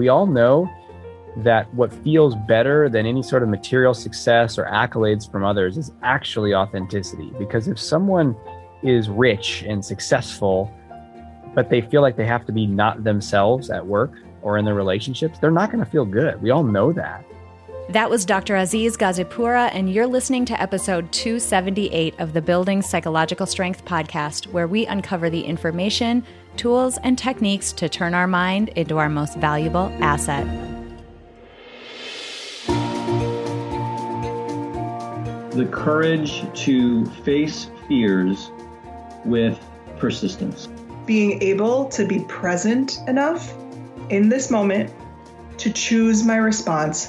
We all know that what feels better than any sort of material success or accolades from others is actually authenticity. Because if someone is rich and successful, but they feel like they have to be not themselves at work or in their relationships, they're not going to feel good. We all know that. That was Dr. Aziz Gazipura, and you're listening to episode 278 of the Building Psychological Strength podcast, where we uncover the information, tools, and techniques to turn our mind into our most valuable asset. The courage to face fears with persistence. Being able to be present enough in this moment to choose my response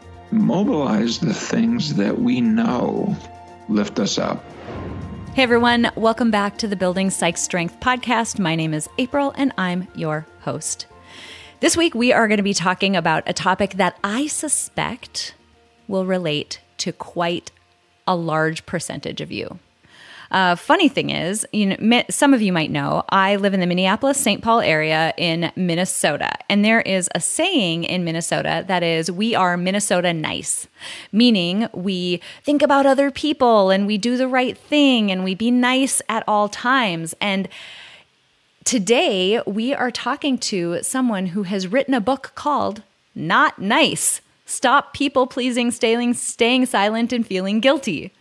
mobilize the things that we know lift us up. Hey everyone, welcome back to the Building Psych Strength podcast. My name is April and I'm your host. This week we are going to be talking about a topic that I suspect will relate to quite a large percentage of you. Uh, funny thing is, you know, some of you might know, I live in the Minneapolis St. Paul area in Minnesota. And there is a saying in Minnesota that is, we are Minnesota nice, meaning we think about other people and we do the right thing and we be nice at all times. And today we are talking to someone who has written a book called Not Nice. Stop people pleasing, staying, staying silent, and feeling guilty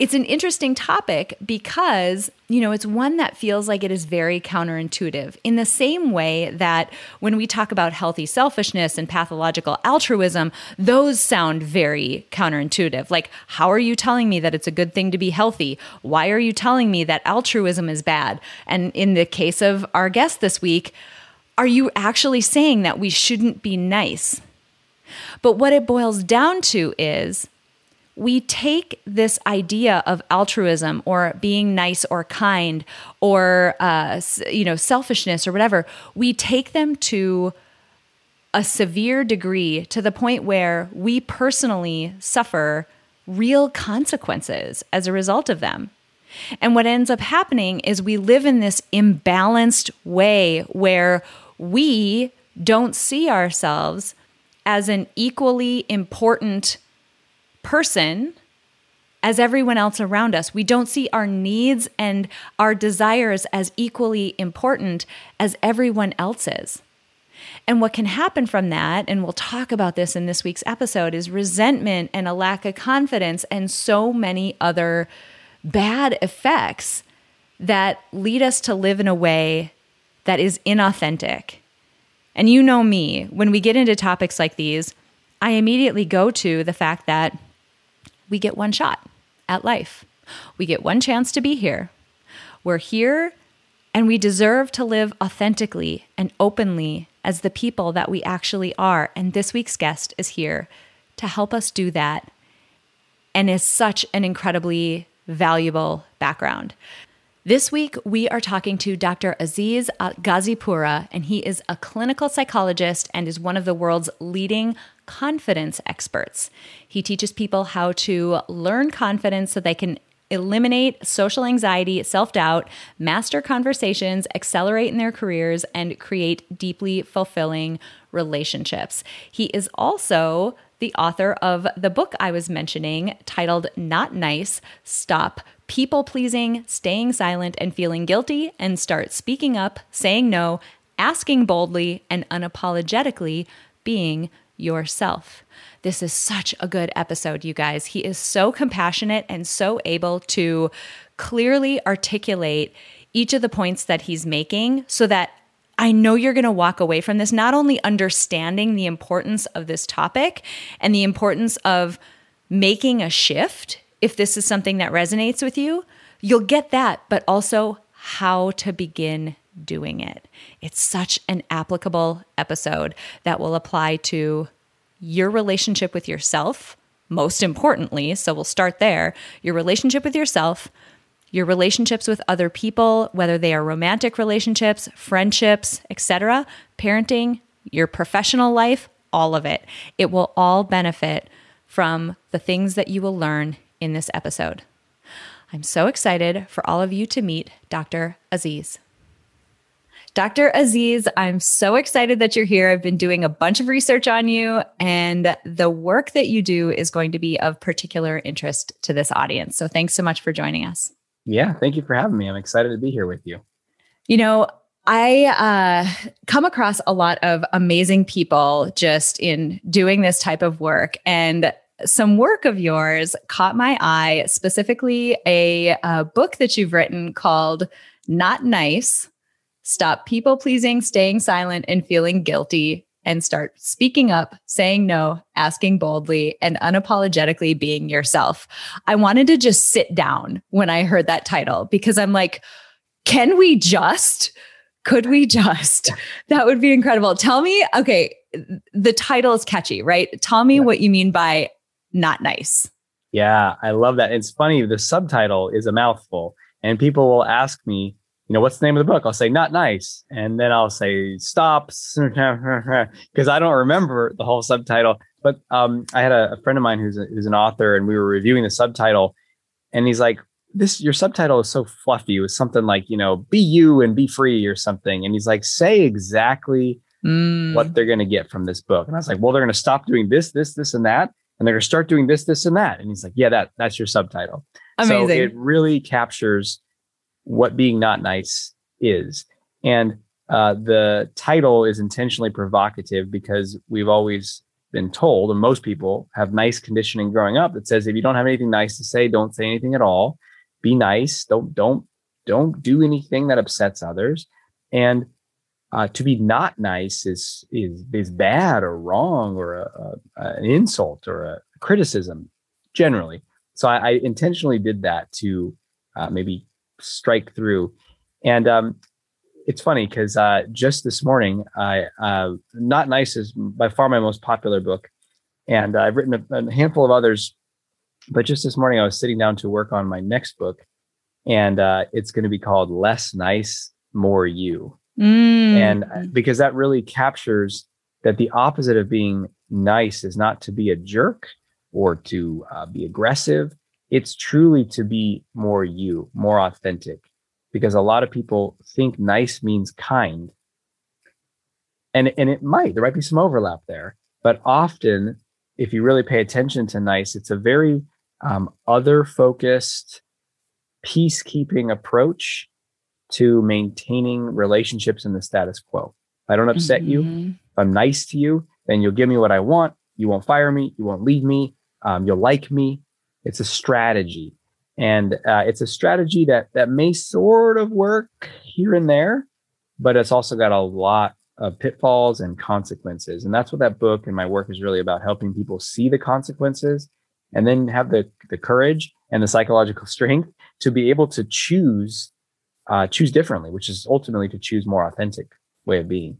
it's an interesting topic because, you know, it's one that feels like it is very counterintuitive in the same way that when we talk about healthy selfishness and pathological altruism, those sound very counterintuitive. Like, how are you telling me that it's a good thing to be healthy? Why are you telling me that altruism is bad? And in the case of our guest this week, are you actually saying that we shouldn't be nice? But what it boils down to is we take this idea of altruism or being nice or kind or uh, you know selfishness or whatever we take them to a severe degree to the point where we personally suffer real consequences as a result of them. And what ends up happening is we live in this imbalanced way where we don't see ourselves as an equally important person as everyone else around us. We don't see our needs and our desires as equally important as everyone else's. And what can happen from that, and we'll talk about this in this week's episode, is resentment and a lack of confidence and so many other bad effects that lead us to live in a way that is inauthentic. And you know me, when we get into topics like these, I immediately go to the fact that we get one shot at life. We get one chance to be here. We're here and we deserve to live authentically and openly as the people that we actually are. And this week's guest is here to help us do that and is such an incredibly valuable background. This week, we are talking to Dr. Aziz Gazipura, and he is a clinical psychologist and is one of the world's leading confidence experts. He teaches people how to learn confidence so they can eliminate social anxiety, self doubt, master conversations, accelerate in their careers, and create deeply fulfilling relationships. He is also the author of the book I was mentioning titled Not Nice Stop People Pleasing, Staying Silent, and Feeling Guilty, and Start Speaking Up, Saying No, Asking Boldly, and Unapologetically Being Yourself. This is such a good episode, you guys. He is so compassionate and so able to clearly articulate each of the points that he's making so that I know you're going to walk away from this not only understanding the importance of this topic and the importance of making a shift if this is something that resonates with you, you'll get that, but also how to begin doing it. It's such an applicable episode that will apply to your relationship with yourself, most importantly. So we'll start there your relationship with yourself, your relationships with other people, whether they are romantic relationships, friendships, etc., parenting, your professional life, all of it. It will all benefit from the things that you will learn in this episode. I'm so excited for all of you to meet Dr. Aziz. Dr. Aziz, I'm so excited that you're here. I've been doing a bunch of research on you, and the work that you do is going to be of particular interest to this audience. So thanks so much for joining us. Yeah, thank you for having me. I'm excited to be here with you. You know, I uh, come across a lot of amazing people just in doing this type of work. And some work of yours caught my eye, specifically a, a book that you've written called Not Nice Stop People Pleasing, Staying Silent, and Feeling Guilty, and start speaking up, saying no, asking boldly, and unapologetically being yourself. I wanted to just sit down when I heard that title because I'm like, can we just? Could we just? That would be incredible. Tell me, okay, the title is catchy, right? Tell me yeah. what you mean by not nice. Yeah, I love that. It's funny, the subtitle is a mouthful, and people will ask me, you know, what's the name of the book? I'll say, not nice. And then I'll say, stops, because I don't remember the whole subtitle. But um, I had a, a friend of mine who's, a, who's an author, and we were reviewing the subtitle, and he's like, this your subtitle is so fluffy. It was something like, you know, be you and be free or something. And he's like, say exactly mm. what they're going to get from this book. And I was like, well, they're going to stop doing this, this, this, and that and they're going to start doing this, this, and that. And he's like, yeah, that that's your subtitle. Amazing. So it really captures what being not nice is. And uh, the title is intentionally provocative because we've always been told, and most people have nice conditioning growing up that says if you don't have anything nice to say, don't say anything at all. Be nice. Don't don't don't do anything that upsets others. And uh, to be not nice is is is bad or wrong or a, a, an insult or a criticism generally. So I, I intentionally did that to uh, maybe strike through. And um, it's funny because uh, just this morning, I uh, not nice is by far my most popular book, and I've written a, a handful of others. But just this morning, I was sitting down to work on my next book, and uh, it's going to be called Less Nice, More You Mm. And uh, because that really captures that the opposite of being nice is not to be a jerk or to uh, be aggressive. It's truly to be more you, more authentic. Because a lot of people think nice means kind. And, and it might, there might be some overlap there. But often, if you really pay attention to nice, it's a very um, other focused, peacekeeping approach to maintaining relationships in the status quo. If I don't upset mm-hmm. you, if I'm nice to you, then you'll give me what I want. You won't fire me. You won't leave me. Um, you'll like me. It's a strategy, and uh, it's a strategy that that may sort of work here and there, but it's also got a lot of pitfalls and consequences. And that's what that book and my work is really about: helping people see the consequences, and then have the the courage and the psychological strength to be able to choose uh, choose differently, which is ultimately to choose more authentic way of being.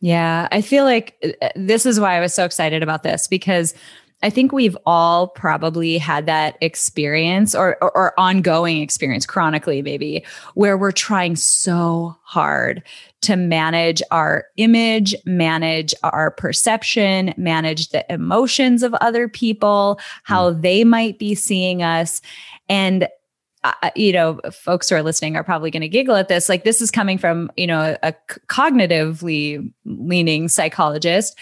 Yeah, I feel like uh, this is why I was so excited about this because I think we've all probably had that experience or, or, or, ongoing experience chronically, maybe, where we're trying so hard to manage our image, manage our perception, manage the emotions of other people, how mm. they might be seeing us. And uh, you know, folks who are listening are probably going to giggle at this. Like, this is coming from, you know, a, a cognitively leaning psychologist.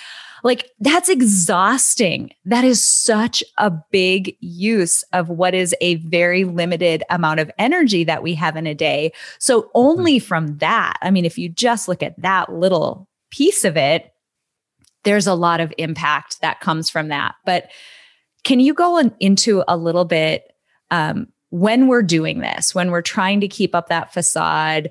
Like, that's exhausting. That is such a big use of what is a very limited amount of energy that we have in a day. So, only mm-hmm. from that, I mean, if you just look at that little piece of it, there's a lot of impact that comes from that. But can you go on, into a little bit um, when we're doing this, when we're trying to keep up that facade,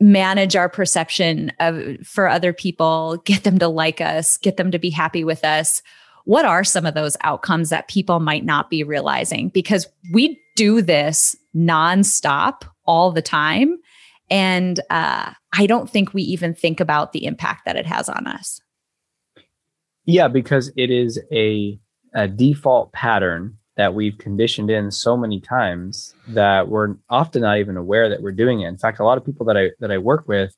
manage our perception of for other people, get them to like us, get them to be happy with us, what are some of those outcomes that people might not be realizing? Because we do this nonstop all the time. And uh, I don't think we even think about the impact that it has on us. Yeah, because it is a, a default pattern that we've conditioned in so many times that we're often not even aware that we're doing it. In fact, a lot of people that I that I work with,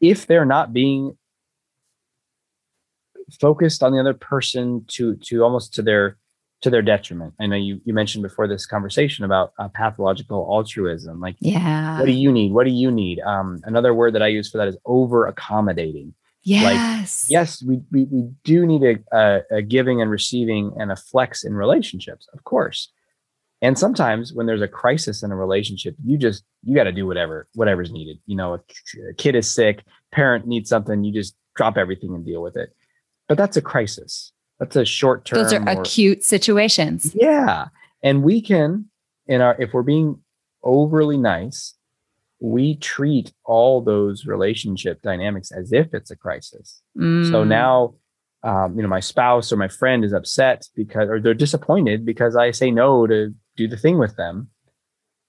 if they're not being focused on the other person to to almost to their to their detriment. I know you you mentioned before this conversation about uh, pathological altruism. Like, yeah, what do you need? What do you need? Um, another word that I use for that is over accommodating. Yes. Like, yes, we, we, we do need a, a, a giving and receiving and a flex in relationships, of course. And sometimes when there's a crisis in a relationship, you just, you got to do whatever, whatever's needed. You know, a, a kid is sick, parent needs something, you just drop everything and deal with it. But that's a crisis. That's a short term. Those are or, acute situations. Yeah. And we can, in our, if we're being overly nice, we treat all those relationship dynamics as if it's a crisis. Mm. So now, um, you know, my spouse or my friend is upset because, or they're disappointed because I say no to do the thing with them.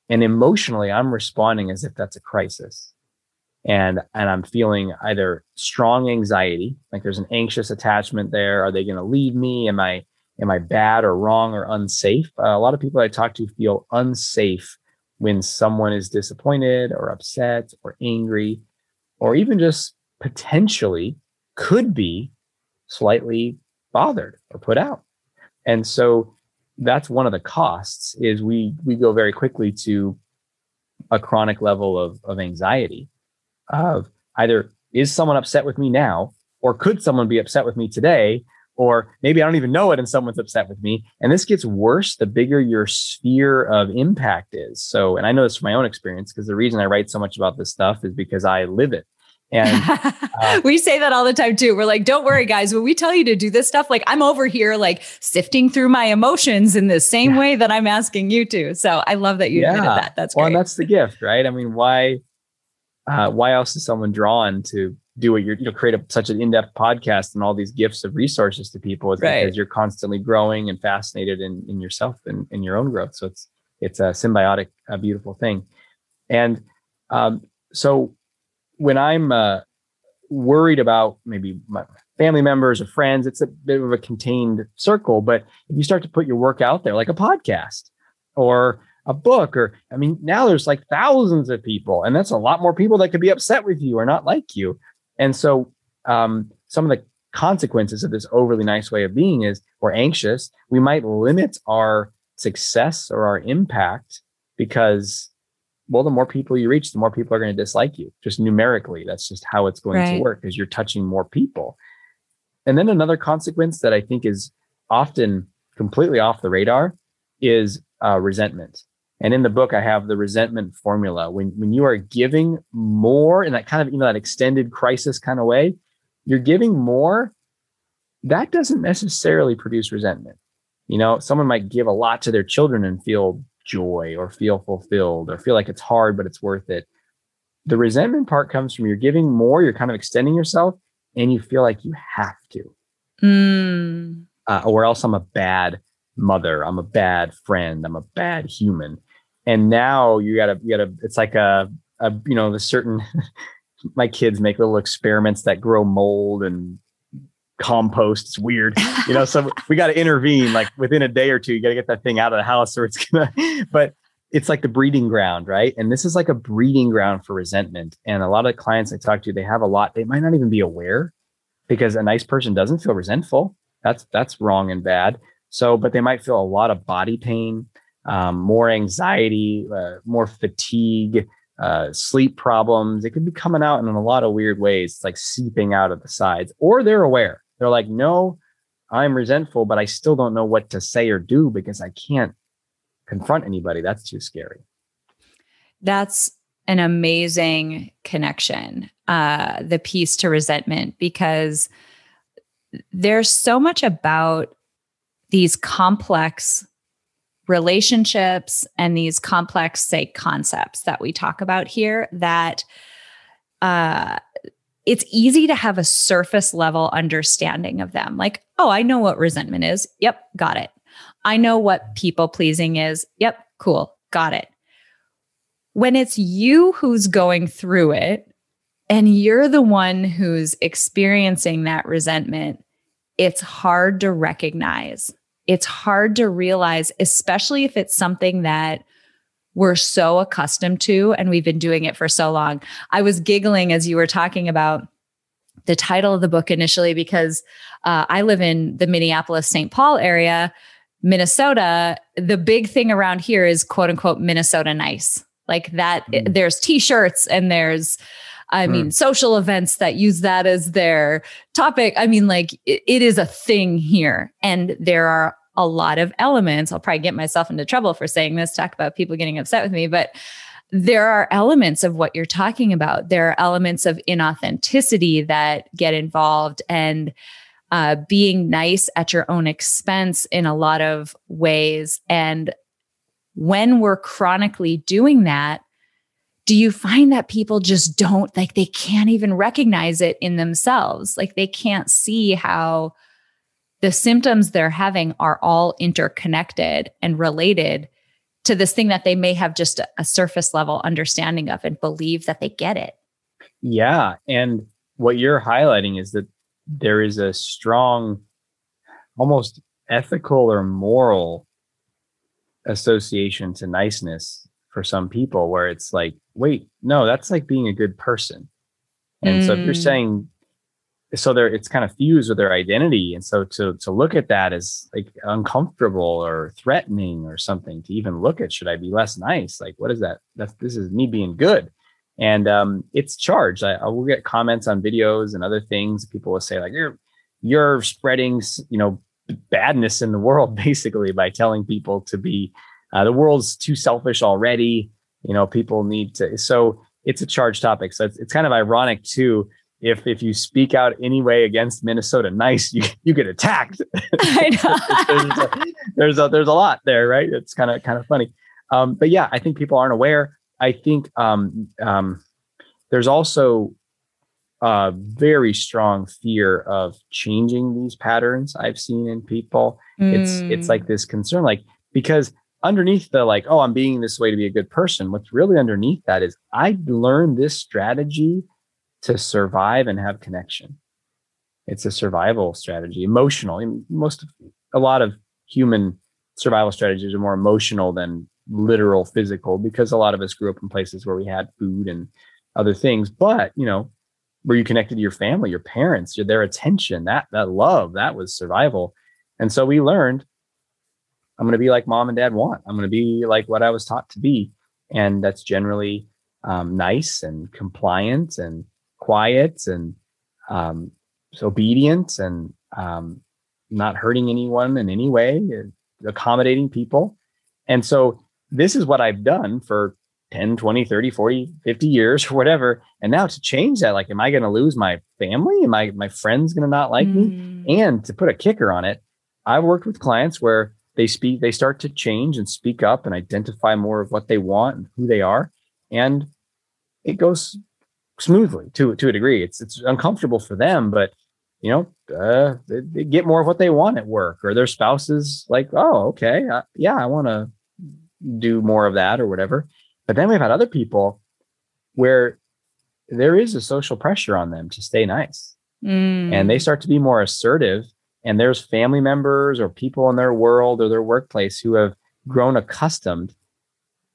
And emotionally, I'm responding as if that's a crisis. And, and I'm feeling either strong anxiety, like there's an anxious attachment there. Are they going to leave me? Am I, am I bad or wrong or unsafe? Uh, a lot of people I talk to feel unsafe when someone is disappointed or upset or angry, or even just potentially could be slightly bothered or put out. And so that's one of the costs is we we go very quickly to a chronic level of, of anxiety of either is someone upset with me now or could someone be upset with me today or maybe I don't even know it and someone's upset with me. And this gets worse the bigger your sphere of impact is. So, and I know this from my own experience because the reason I write so much about this stuff is because I live it. And uh, we say that all the time too. We're like, don't worry, guys. When we tell you to do this stuff, like I'm over here, like sifting through my emotions in the same way that I'm asking you to. So I love that you yeah. admitted that. That's well, great. and that's the gift, right? I mean, why, uh, why else is someone drawn to do what you're you know create a, such an in-depth podcast and all these gifts of resources to people is right. because you're constantly growing and fascinated in, in yourself and in your own growth. So it's it's a symbiotic a beautiful thing. And um, so when i'm uh, worried about maybe my family members or friends it's a bit of a contained circle but if you start to put your work out there like a podcast or a book or i mean now there's like thousands of people and that's a lot more people that could be upset with you or not like you and so um, some of the consequences of this overly nice way of being is we're anxious. We might limit our success or our impact because, well, the more people you reach, the more people are going to dislike you. Just numerically, that's just how it's going right. to work because you're touching more people. And then another consequence that I think is often completely off the radar is uh, resentment. And in the book, I have the resentment formula. When when you are giving more in that kind of you know that extended crisis kind of way, you're giving more. That doesn't necessarily produce resentment. You know, someone might give a lot to their children and feel joy or feel fulfilled or feel like it's hard, but it's worth it. The resentment part comes from you're giving more, you're kind of extending yourself, and you feel like you have to. Mm. Uh, or else I'm a bad mother. I'm a bad friend. I'm a bad human and now you gotta you gotta it's like a, a you know the certain my kids make little experiments that grow mold and compost. It's weird. You know so we got to intervene like within a day or two you got to get that thing out of the house or it's gonna but it's like the breeding ground right? And this is like a breeding ground for resentment. And a lot of clients i talk to they have a lot they might not even be aware because a nice person doesn't feel resentful. That's that's wrong and bad. So but they might feel a lot of body pain um, more anxiety, uh, more fatigue, uh, sleep problems. It could be coming out in a lot of weird ways. It's like seeping out of the sides, or they're aware. They're like, no, I'm resentful, but I still don't know what to say or do because I can't confront anybody. That's too scary. That's an amazing connection, uh, the piece to resentment, because there's so much about these complex relationships and these complex, say, concepts that we talk about here that uh, it's easy to have a surface level understanding of them. Like, oh, I know what resentment is. Yep, got it. I know what people pleasing is. Yep, cool, got it. When it's you who's going through it, and you're the one who's experiencing that resentment, it's hard to recognize. It's hard to realize, especially if it's something that we're so accustomed to and we've been doing it for so long. I was giggling as you were talking about the title of the book initially because uh, I live in the Minneapolis St. Paul area, Minnesota. The big thing around here is quote unquote Minnesota nice. Like that, mm. there's t shirts and there's, I mm. mean, social events that use that as their topic. I mean, like it, it is a thing here. And there are a lot of elements. I'll probably get myself into trouble for saying this, talk about people getting upset with me, but there are elements of what you're talking about. There are elements of inauthenticity that get involved and uh, being nice at your own expense in a lot of ways. And when we're chronically doing that, do you find that people just don't like they can't even recognize it in themselves? Like they can't see how the symptoms they're having are all interconnected and related to this thing that they may have just a, surface level understanding of and believe that they get it. Yeah. And what you're highlighting is that there is a strong, almost ethical or moral association to niceness for some people where it's like, wait, no, that's like being a good person. And mm. so if you're mm. saying so they're it's kind of fused with their identity. And so to to look at that as like uncomfortable or threatening or something to even look at should i be less nice? Like what is that? That's this is me being good. And um it's charged. I, I will get comments on videos and other things. People will say like you're you're spreading you know badness in the world basically by telling people to be uh, the world's too selfish already. You know people need to so it's a charged topic. So it's, it's kind of ironic too if if you speak out anyway against Minnesota nice, you you get attacked. I know. there's, a, there's a there's a lot there, right? It's kind of kind of funny. Um, but yeah, I think people aren't aware. I think um, um, there's also a very strong fear of changing these patterns I've seen in people. Mm. It's it's like this concern, like because underneath the like, oh, I'm being this way to be a good person. What's really underneath that is I learned this strategy to survive and have connection. It's a survival strategy, emotional. Most, a lot of human survival strategies are more emotional than literal physical because a lot of us grew up in places where we had food and other things. But you know, were you connected to your family, your parents, your, their attention, that that love, that was survival. And so we learned, I'm going to be like mom and dad want. I'm going to be like what I was taught to be, and that's generally um, nice and compliant and quiet and um, obedient and um, not hurting anyone in any way, accommodating people. And so this is what I've done for 10, 20, 30, 40, 50 years or whatever. And now to change that, like, am I going to lose my family? Am I, my friends going to not like mm. me? And to put a kicker on it, I've worked with clients where they speak, they start to change and speak up and identify more of what they want and who they are. And it goes smoothly to to a degree. It's it's uncomfortable for them, but you know, uh, they, they, get more of what they want at work, or their spouses like, oh, okay, uh, yeah, I want to do more of that or whatever. But then we've had other people where there is a social pressure on them to stay nice, mm. and they start to be more assertive. And there's family members or people in their world or their workplace who have grown accustomed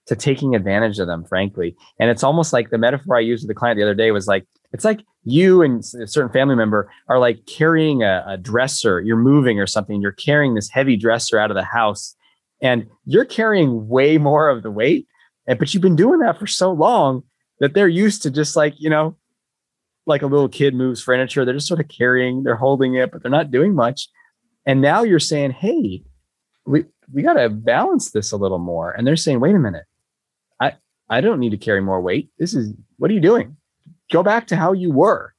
to taking advantage of them, frankly. And it's almost like the metaphor I used with the client the other day was like, it's like you and a certain family member are like carrying a, a dresser, you're moving or something, you're carrying this heavy dresser out of the house and you're carrying way more of the weight. And, but you've been doing that for so long that they're used to just like, you know, like a little kid moves furniture. They're just sort of carrying, they're holding it, but they're not doing much. And now you're saying, hey, we, we got to balance this a little more. And they're saying, wait a minute, I don't need to carry more weight. This is what are you doing? Go back to how you were.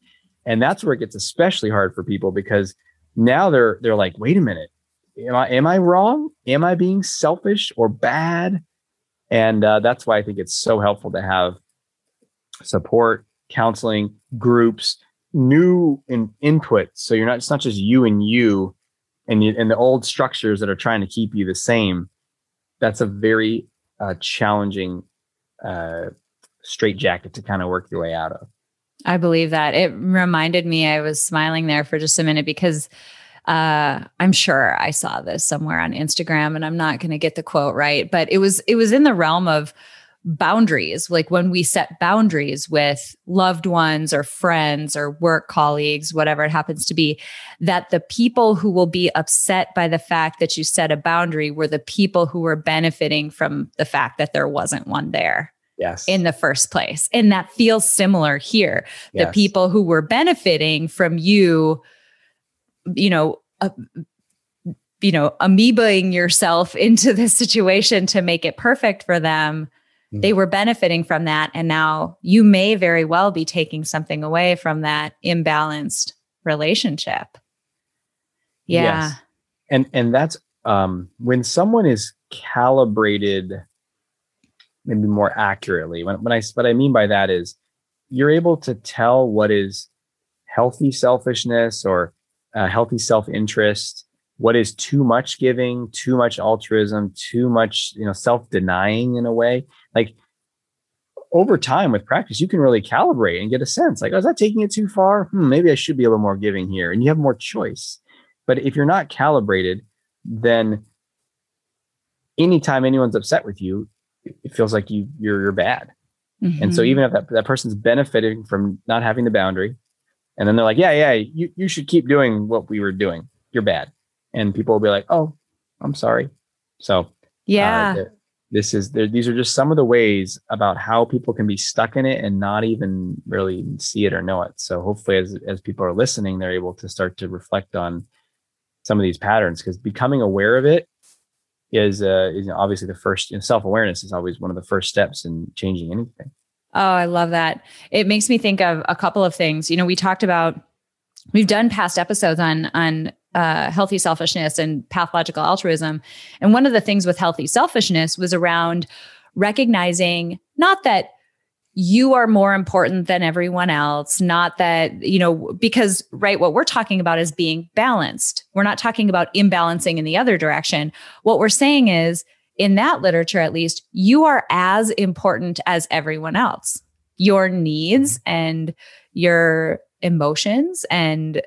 And that's where it gets especially hard for people because now they're they're like, wait a minute, am I am I wrong? Am I being selfish or bad? And uh, that's why I think it's so helpful to have support, counseling, groups, new in, input. So you're not it's not just you and you and you, and the old structures that are trying to keep you the same. That's a very uh, challenging uh, straight jacket to kind of work your way out of. I believe that. It reminded me, I was smiling there for just a minute because uh, I'm sure I saw this somewhere on Instagram and I'm not going to get the quote right, but it was it was in the realm of boundaries like when we set boundaries with loved ones or friends or work colleagues whatever it happens to be that the people who will be upset by the fact that you set a boundary were the people who were benefiting from the fact that there wasn't one there yes in the first place and that feels similar here Yes. the people who were benefiting from you you know uh, you know amoebaing yourself into this situation to make it perfect for them Mm. they were benefiting from that and now you may very well be taking something away from that imbalanced relationship yeah Yes. and and that's um when someone is calibrated maybe more accurately. When, when i what i mean by that is you're able to tell what is healthy selfishness or uh, healthy self-interest what is too much giving too much altruism too much you know self-denying in a way. Like over time with practice you can really calibrate and get a sense like oh, is that taking it too far? Hmm, maybe i should be a little more giving here and you have more choice. But if you're not calibrated, then anytime anyone's upset with you, it feels like you you're you're bad. And so Mhm. even if that, that person's benefiting from not having the boundary, and then they're like, yeah, yeah, you, you should keep doing what we were doing. You're bad. And people will be like, oh, I'm sorry. So uh, yeah th- this is there, these are just some of the ways about how people can be stuck in it and not even really see it or know it. So hopefully as as people are listening, they're able to start to reflect on some of these patterns because becoming aware of it is uh is obviously the first you know, self-awareness is always one of the first steps in changing anything. Oh, I love that. It makes me think of a couple of things. You know, we talked about we've done past episodes on on uh, healthy selfishness and pathological altruism, and one of the things with healthy selfishness was around recognizing not that you are more important than everyone else, not that, you know, because, right, what we're talking about is being balanced. We're not talking about imbalancing in the other direction. What we're saying is, in that literature at least, you are as important as everyone else. Your needs and your emotions and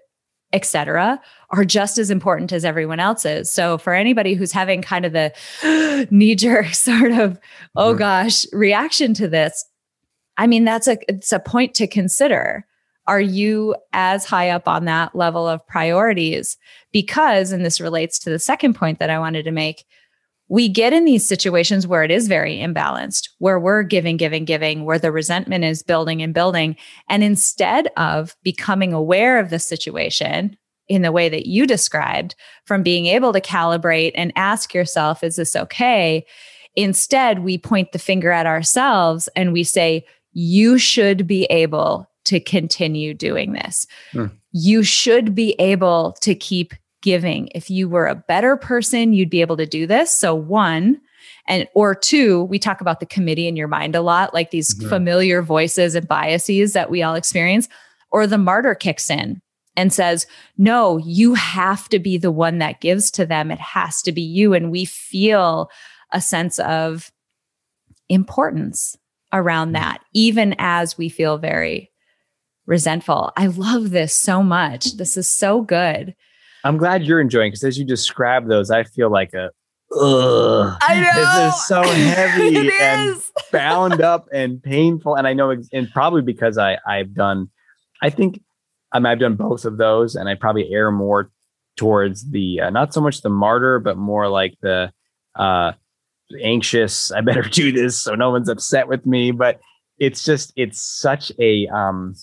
etc are just as important as everyone else's. So for anybody who's having kind of the knee jerk sort of oh Mhm. gosh reaction to this, I mean that's a it's a point to consider. Are you as high up on that level of priorities? Because, and this relates to the second point that I wanted to make, we get in these situations where it is very imbalanced, where we're giving, giving, giving, where the resentment is building and building. And instead of becoming aware of the situation in the way that you described, from being able to calibrate and ask yourself, is this okay? Instead, we point the finger at ourselves and we say, you should be able to continue doing this. Hmm. You should be able to keep giving. If you were a better person, you'd be able to do this. So, one, and or two, we talk about the committee in your mind a lot, like these familiar voices and biases that we all experience, or the martyr kicks in and says, No, you have to be the one that gives to them. It has to be you. And we feel a sense of importance around that, even as we feel very resentful. I love this so much. This is so good. I'm glad you're enjoying because as you describe those, I feel like a ugh. I know. This is so heavy and bound up and painful. And I know, and probably because I I've done, I think I mean, I've done both of those, and I probably err more towards the uh, not so much the martyr, but more like the uh, anxious. I better do this so no one's upset with me. But it's just it's such a um,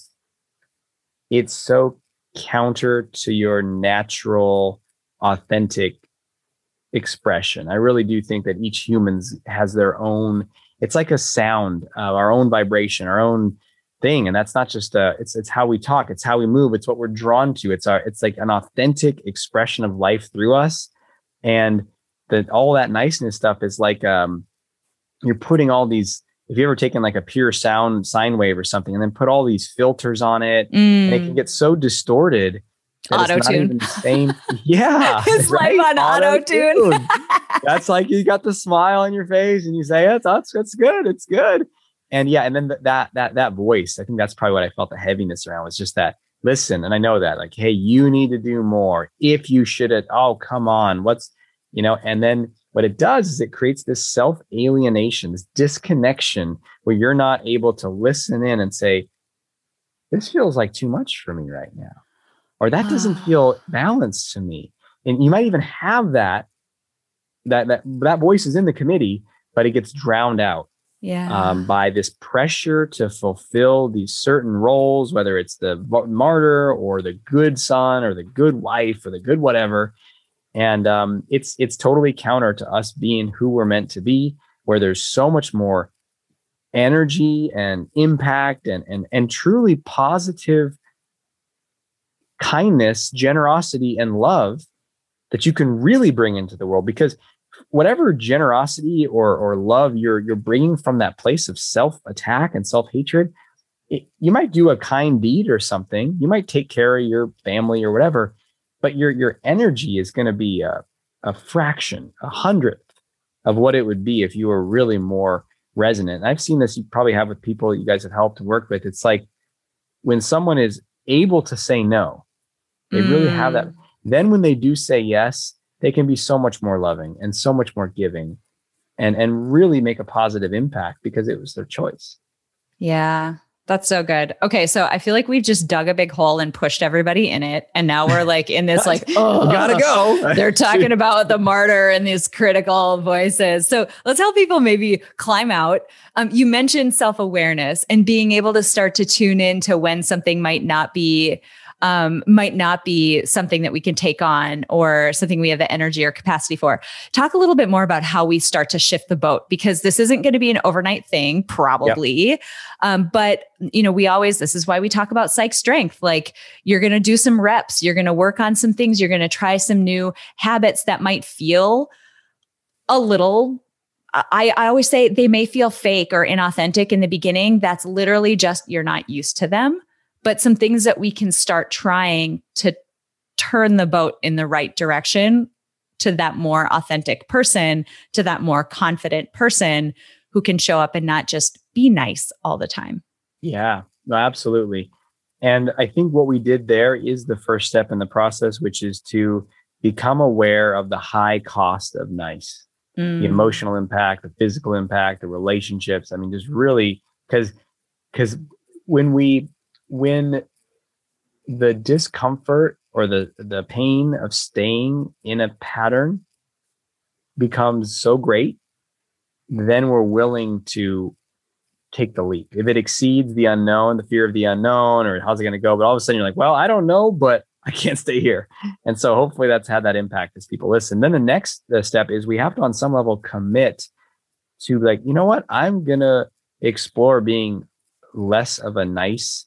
it's so counter to your natural, authentic expression. I really do think that each humans has their own. It's like a sound, uh, our own vibration, our own thing, and that's not just uh It's it's how we talk. It's how we move. It's what we're drawn to. It's our. It's like an authentic expression of life through us, and that all that niceness stuff is like um, you're putting all these. If you ever taken like a pure sound sine wave or something, and then put all these filters on it, and it Mm. can get so distorted. that it's not Auto-tune. even the Same. Yeah. His right? life on auto tune. That's like you got the smile on your face and you say, that's, that's, that's good. It's good. and yeah, and then th- that that that voice, I think that's probably what I felt the heaviness around was just that listen, and I know that like, hey, you need to do more. If you should have, oh, come on, what's you know, and then what it does is it creates this self alienation, this disconnection where you're not able to listen in and say, this feels like too much for me right now, or that doesn't feel balanced to me. And you might even have that, that, that, that voice is in the committee, but it gets drowned out Yeah. um, by this pressure to fulfill these certain roles, whether it's the martyr or the good son or the good wife or the good whatever. And um, it's it's totally counter to us being who we're meant to be, where there's so much more energy and impact and and and truly positive kindness, generosity, and love that you can really bring into the world. Because whatever generosity or or love you're you're bringing from that place of self attack and self hatred you might do a kind deed or something. You might take care of your family or whatever but your your energy is going to be a, a fraction a hundredth of what it would be if you were really more resonant. And i've seen this you probably have with people you guys have helped work with. It's like when someone is able to say no they really have that mm. then when they do say yes they can be so much more loving and so much more giving and and really make a positive impact because it was their choice. Yeah. That's so good. Okay, so I feel like we've just dug a big hole and pushed everybody in it, and now we're like in this like oh gotta go they're talking about the martyr and these critical voices. So let's help people maybe climb out. Um, you mentioned self awareness and being able to start to tune in to when something might not be um, might not be something that we can take on or something we have the energy or capacity for. Talk a little bit more about how we start to shift the boat because this isn't going to be an overnight thing, probably. Um, but you know, we always this is why we talk about psych strength. Like you're going to do some reps, you're going to work on some things, you're going to try some new habits that might feel a little I, I always say they may feel fake or inauthentic in the beginning. That's literally just you're not used to them. But some things that we can start trying to turn the boat in the right direction to that more authentic person, to that more confident person who can show up and not just be nice all the time. Yeah, no, absolutely. And I think what we did there is the first step in the process, which is to become aware of the high cost of nice, Mm. the emotional impact, the physical impact, the relationships. I mean, just really because because when we when the discomfort or the the pain of staying in a pattern becomes so great, then we're willing to take the leap. If it exceeds the unknown, the fear of the unknown, or how's it going to go? But all of a sudden you're like, well, I don't know, but I can't stay here. And so hopefully that's had that impact as people listen. Then the next step is we have to, on some level, commit to like, you know what? I'm going to explore being less of a nice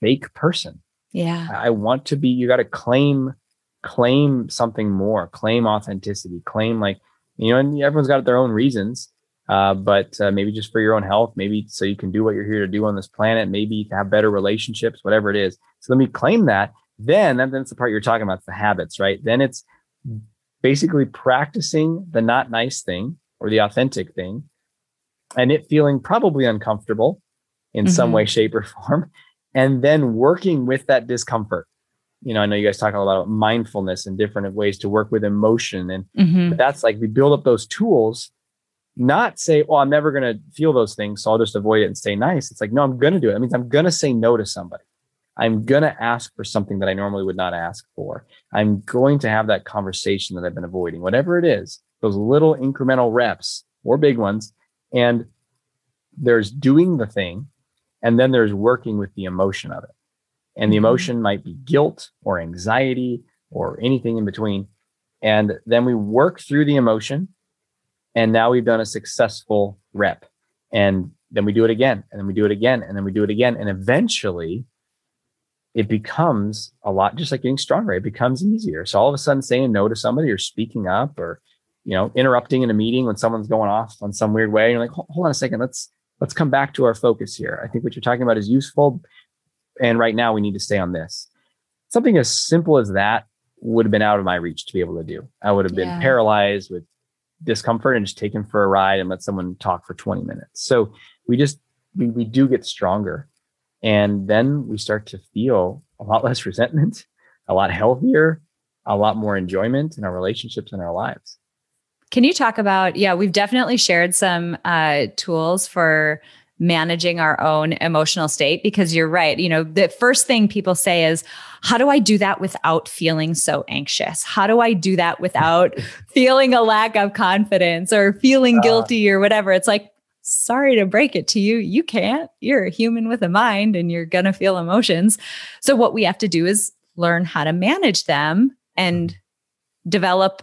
fake person. Yeah. I want to be, you got to claim, claim something more, claim authenticity, claim like, you know, and everyone's got their own reasons. Uh, but uh, maybe just for your own health, maybe so you can do what you're here to do on this planet, maybe to have better relationships, whatever it is. So let me claim that. Then, then that's the part you're talking about, the habits, right? Then it's basically practicing the not nice thing or the authentic thing and it feeling probably uncomfortable in some Mhm. way, shape, or form, and then working with that discomfort. You know, I know you guys talk a lot about mindfulness and different ways to work with emotion. And Mhm. that's like we build up those tools, not say, oh, I'm never going to feel those things. So I'll just avoid it and stay nice. It's like, no, I'm going to do it. That means I'm going to say no to somebody. I'm going to ask for something that I normally would not ask for. I'm going to have that conversation that I've been avoiding, whatever it is, those little incremental reps or big ones. And there's doing the thing, and then there's working with the emotion of it. And the Mhm. emotion might be guilt or anxiety or anything in between. And then we work through the emotion. And now we've done a successful rep. And then we do it again, and then we do it again, and then we do it again. And eventually it becomes a lot just like getting stronger. It becomes easier. So all of a sudden saying no to somebody or speaking up or you know, interrupting in a meeting when someone's going off on some weird way. You're like, hold on a second. Let's let's come back to our focus here. I think what you're talking about is useful, and right now we need to stay on this. Something as simple as that would have been out of my reach to be able to do. I would have been Yeah. paralyzed with discomfort and just take him for a ride and let someone talk for 20 minutes. So we just we, we do get stronger. And then we start to feel a lot less resentment, a lot healthier, a lot more enjoyment in our relationships and our lives. Can you talk about? Yeah, we've definitely shared some uh, tools for managing our own emotional state because you're right. You know, the first thing people say is, How do I do that without feeling so anxious? How do I do that without feeling a lack of confidence or feeling guilty or whatever? It's like, sorry to break it to you. You can't. You're a human with a mind and you're going to feel emotions. So, what we have to do is learn how to manage them and develop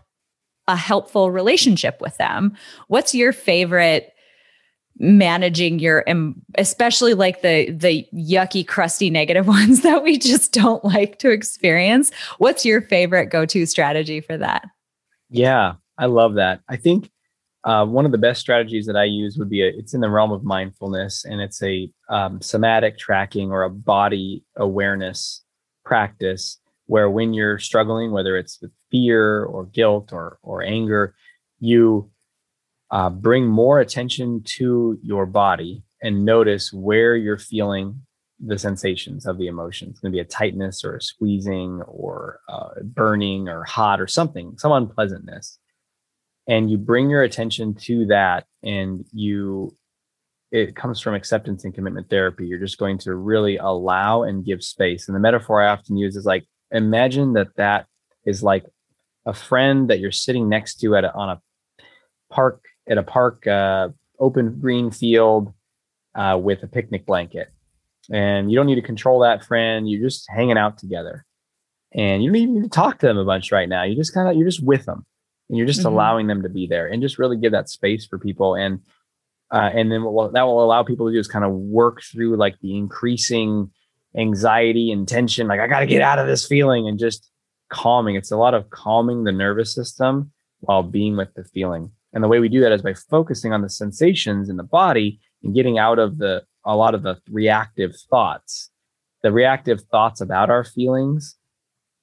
a helpful relationship with them. What's your favorite managing your especially like the the yucky crusty negative ones that we just don't like to experience? What's your favorite go-to strategy for that? Yeah i love that. I think uh, one of the best strategies that i use would be a, it's in the realm of mindfulness and it's a um, somatic tracking or a body awareness practice where when you're struggling whether it's with fear or guilt or or anger you uh, bring more attention to your body and notice where you're feeling the sensations of the emotions. It's going to be a tightness or a squeezing or uh, burning or hot or something, some unpleasantness. And you bring your attention to that and you, it comes from acceptance and commitment therapy. You're just going to really allow and give space. And the metaphor I often use is like, imagine that that is like a friend that you're sitting next to at a, on a park at a park, uh, open green field uh, with a picnic blanket. And you don't need to control that friend. You're just hanging out together. And you don't even need to talk to them a bunch right now. You just kind of, you're just with them and you're just mm-hmm. allowing them to be there and just really give that space for people. And, uh, and then what that will allow people to do is kind of work through like the increasing anxiety and tension. Like, I got to get out of this feeling and just calming. It's a lot of calming the nervous system while being with the feeling. And the way we do that is by focusing on the sensations in the body and getting out of the a lot of the reactive thoughts. The reactive thoughts about our feelings,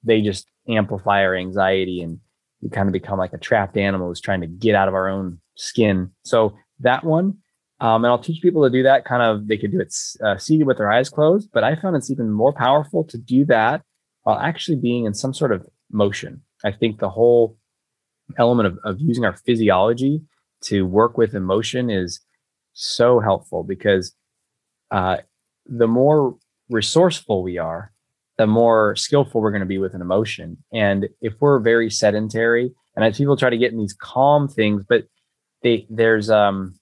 they just amplify our anxiety and we kind of become like a trapped animal who's trying to get out of our own skin. So that one, um, and I'll teach people to do that kind of, they could do it uh, seated with their eyes closed, but I found it's even more powerful to do that while actually being in some sort of motion. I think the whole element of, of using our physiology to work with emotion is so helpful because uh, the more resourceful we are, the more skillful we're going to be with an emotion. And if we're very sedentary, and as people try to get in these calm things, but they there's um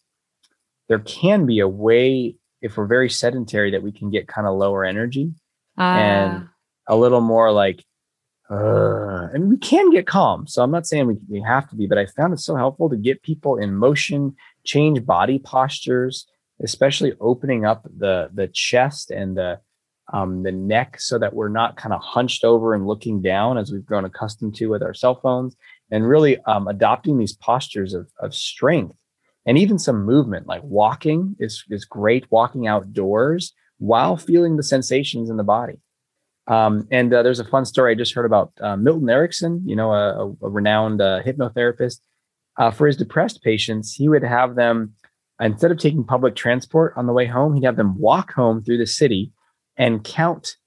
there can be a way if we're very sedentary that we can get kind of lower energy and ah. a little more like uh, and we can get calm. So I'm not saying we, we have to be, but I found it so helpful to get people in motion, change body postures, especially opening up the the chest and the um, the neck so that we're not kind of hunched over and looking down as we've grown accustomed to with our cell phones, and really um, adopting these postures of, of strength and even some movement, like walking is is great. Walking outdoors while feeling the sensations in the body. Um, and uh, there's a fun story I just heard about uh, Milton Erickson, you know, a, a renowned uh, hypnotherapist. Uh, for his depressed patients, he would have them, instead of taking public transport on the way home, he'd have them walk home through the city and count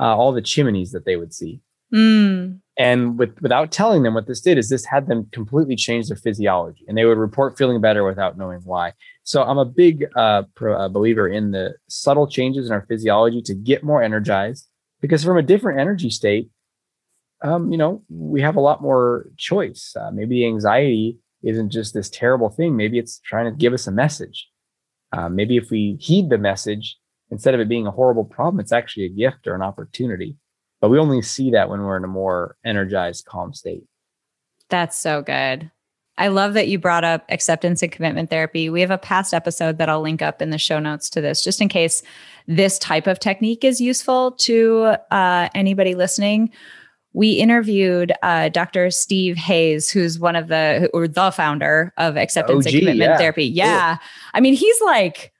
uh, all the chimneys that they would see. Mm. And with, without telling them what this did, is this had them completely change their physiology, and they would report feeling better without knowing why. So I'm a big uh, pro, believer in the subtle changes in our physiology to get more energized because from a different energy state, um, you know, we have a lot more choice. Uh, maybe anxiety isn't just this terrible thing. Maybe it's trying to give us a message. Uh, maybe if we heed the message, instead of it being a horrible problem, it's actually a gift or an opportunity. But we only see that when we're in a more energized, calm state. That's so good. I love that you brought up acceptance and commitment therapy. We have a past episode that I'll link up in the show notes to this, just in case this type of technique is useful to uh, anybody listening. We interviewed uh, Dr. Steve Hayes, who's one of the or the founder of acceptance OG, and commitment yeah. therapy. Yeah, cool. I mean, he's like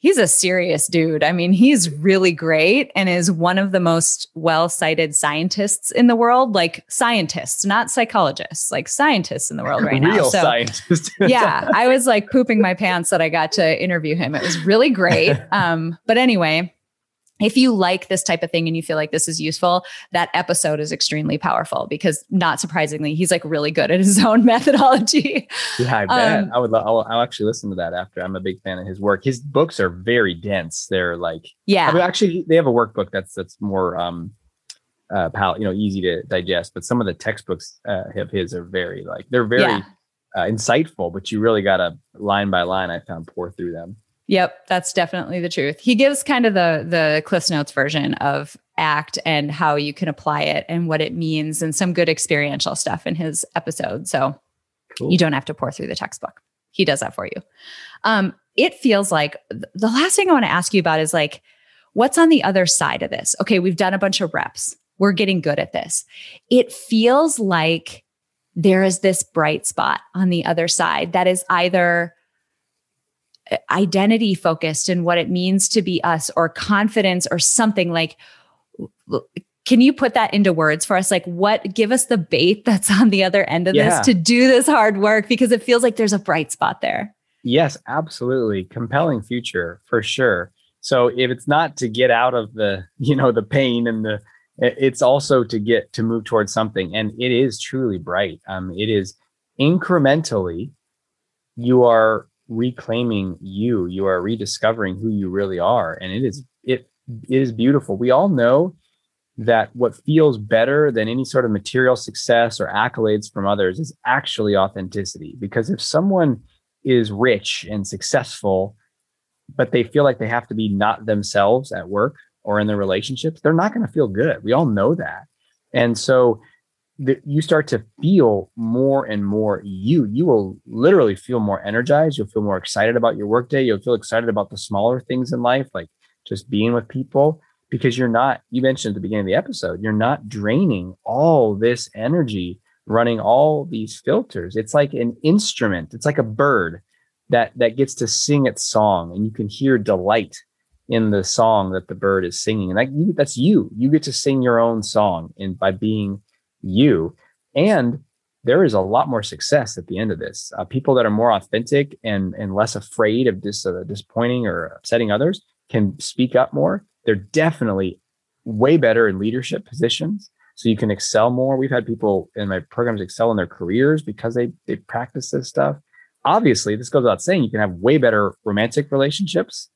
he's a serious dude. I mean, he's really great and is one of the most well cited scientists in the world, like scientists, not psychologists, like scientists in the world right Real now. So, scientist. yeah, I was like pooping my pants that I got to interview him. It was really great. Um, but anyway, if you like this type of thing and you feel like this is useful, that episode is extremely powerful because, not surprisingly, he's like really good at his own methodology. Yeah, I bet. Um, I would. lo- I'll, I'll actually listen to that after. I'm a big fan of his work. His books are very dense. They're like, Yeah. I mean, actually, they have a workbook that's that's more um, uh, pal, you know, easy to digest. But some of the textbooks uh, of his are very like they're very Yeah. uh, insightful. But you really got to line by line. I found pour through them. Yep, that's definitely the truth. He gives kind of the the Cliff Notes version of ACT and how you can apply it and what it means, and some good experiential stuff in his episode. So Cool. you don't have to pour through the textbook. He does that for you. Um, it feels like the last thing I want to ask you about is like, what's on the other side of this? Okay, we've done a bunch of reps. We're getting good at this. It feels like there is this bright spot on the other side that is either identity focused and what it means to be us or confidence or something like can you put that into words for us like what give us the bait that's on the other end of Yeah. this to do this hard work because it feels like there's a bright spot there Yes, absolutely. Compelling future for sure. So if it's not to get out of the, you know, the pain and the it's also to get to move towards something and it is truly bright. Um it is incrementally you are reclaiming you, you are rediscovering who you really are and it is it, it is beautiful. We all know that what feels better than any sort of material success or accolades from others is actually authenticity because if someone is rich and successful, but they feel like they have to be not themselves at work or in their relationships, they're not going to feel good. We all know that. And so the, you start to feel more and more you. You will literally feel more energized. You'll feel more excited about your workday. You'll feel excited about the smaller things in life, like just being with people, because you're not, you mentioned at the beginning of the episode, you're not draining all this energy running all these filters. It's like an instrument. It's like a bird that that gets to sing its song, and you can hear delight in the song that the bird is singing. And that that's you. You get to sing your own song, and by being you, and there is a lot more success at the end of this. Uh, people that are more authentic and and less afraid of dis, uh, disappointing or upsetting others can speak up more. They're definitely way better in leadership positions so you can excel more. We've had people in my programs excel in their careers because they they practice this stuff. Obviously, this goes without saying, you can have way better romantic relationships,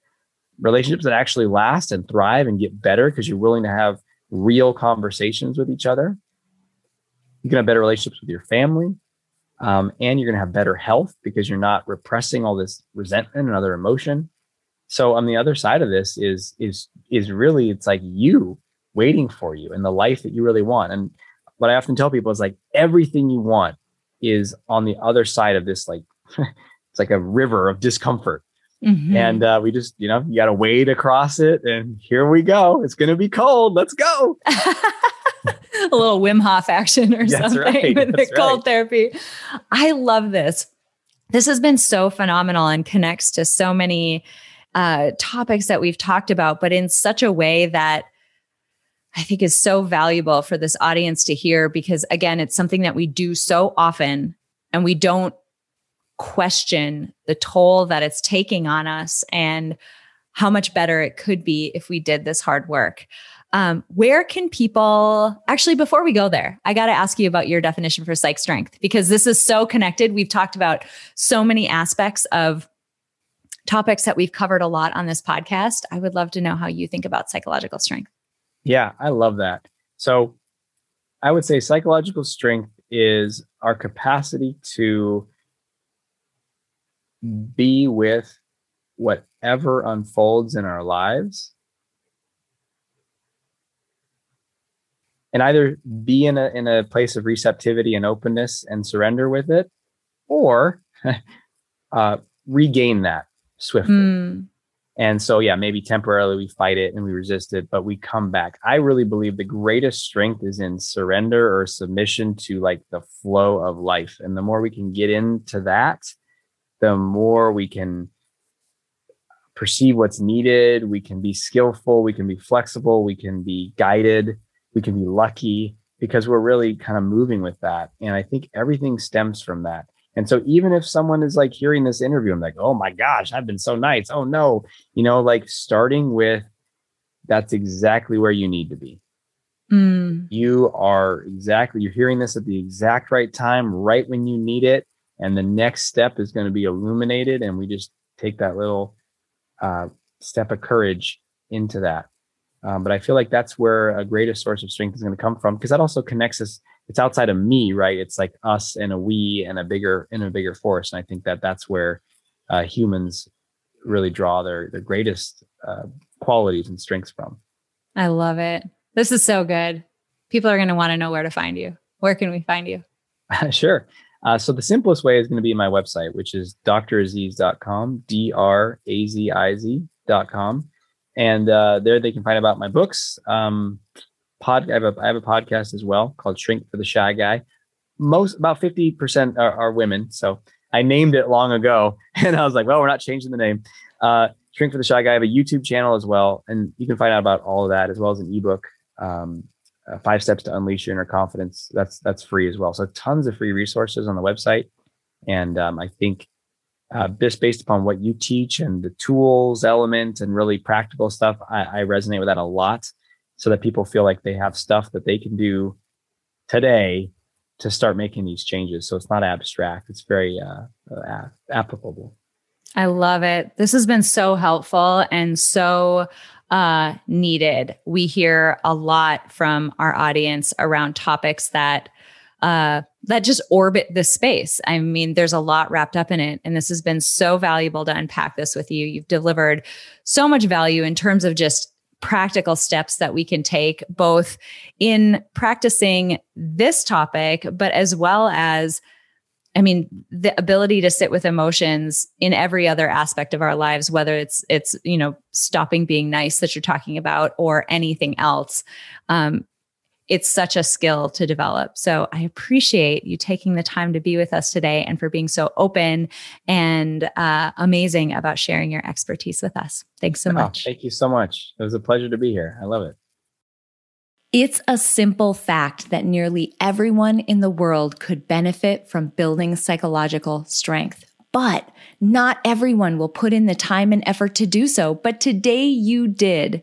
relationships that actually last and thrive and get better because you're willing to have real conversations with each other. You can have better relationships with your family, um, and you're going to have better health because you're not repressing all this resentment and other emotion. So on the other side of this is is is really it's like you waiting for you and the life that you really want. And what I often tell people is like everything you want is on the other side of this like it's like a river of discomfort. Mhm. And uh, we just, you know, you got to wade across it. And here we go. It's going to be cold. Let's go. a little Wim Hof action or That's something right, with the cold right. therapy. I love this. This has been so phenomenal and connects to so many uh, topics that we've talked about, but in such a way that I think is so valuable for this audience to hear because, again, it's something that we do so often and we don't question the toll that it's taking on us and how much better it could be if we did this hard work. Um, where can people actually, before we go there, I got to ask you about your definition for psych strength because this is so connected. We've talked about so many aspects of topics that we've covered a lot on this podcast. I would love to know how you think about psychological strength. Yeah, I love that. So I would say psychological strength is our capacity to be with whatever unfolds in our lives and either be in a in a place of receptivity and openness and surrender with it or uh, regain that swiftly Mm, and so, yeah, maybe temporarily we fight it and we resist it, but we come back. I really believe the greatest strength is in surrender or submission to like the flow of life. And the more we can get into that, the more we can perceive what's needed. We can be skillful. We can be flexible. We can be guided. We can be lucky because we're really kind of moving with that. And I think everything stems from that. And so even if someone is like hearing this interview, I'm like, oh my gosh, I've been so nice. Oh no, you know, like starting with that's exactly where you need to be. Mm. You are exactly, you're hearing this at the exact right time, right when you need it. And the next step is going to be illuminated. And we just take that little uh, step of courage into that. Um, but I feel like that's where a greatest source of strength is going to come from because that also connects us. It's outside of me, right? It's like us and a we and a bigger and a bigger force. And I think that that's where uh, humans really draw their their greatest uh, qualities and strengths from. I love it. This is so good. People are going to want to know where to find you. Where can we find you? sure. Uh, so the simplest way is going to be my website, which is draziz.com, D-R-A-Z-I-Z.com. And uh, there they can find about my books. Um, pod, I have, a, I have a podcast as well called Shrink for the Shy Guy. Most, about 50% are, are women. So I named it long ago and I was like, well, we're not changing the name. Uh, Shrink for the Shy Guy. I have a YouTube channel as well. And you can find out about all of that as well as an ebook. Um, uh, five steps to unleash your inner confidence. That's that's free as well. So tons of free resources on the website, and um, I think uh, just based upon what you teach and the tools, element, and really practical stuff, I, I resonate with that a lot. So that people feel like they have stuff that they can do today to start making these changes. So it's not abstract; it's very uh, uh applicable. I love it. This has been so helpful and so uh, needed. We hear a lot from our audience around topics that uh, that just orbit this space. I mean, there's a lot wrapped up in it, and this has been so valuable to unpack this with you. You've delivered so much value in terms of just practical steps that we can take both in practicing this topic but as well as I mean, the ability to sit with emotions in every other aspect of our lives, whether it's it's you know stopping being nice that you're talking about or anything else, um, it's such a skill to develop. So I appreciate you taking the time to be with us today and for being so open and uh, amazing about sharing your expertise with us. Thanks so much. Oh, thank you so much. It was a pleasure to be here. I love it. It's a simple fact that nearly everyone in the world could benefit from building psychological strength. But not everyone will put in the time and effort to do so. But today you did.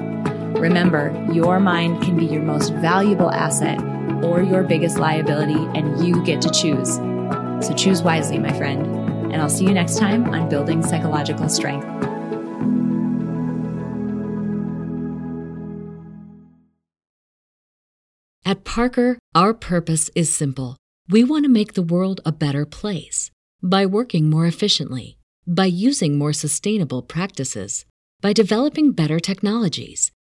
Remember, your mind can be your most valuable asset or your biggest liability, and you get to choose. So choose wisely, my friend. And I'll see you next time on Building Psychological Strength. At Parker, our purpose is simple. We want to make the world a better place by working more efficiently, by using more sustainable practices, by developing better technologies.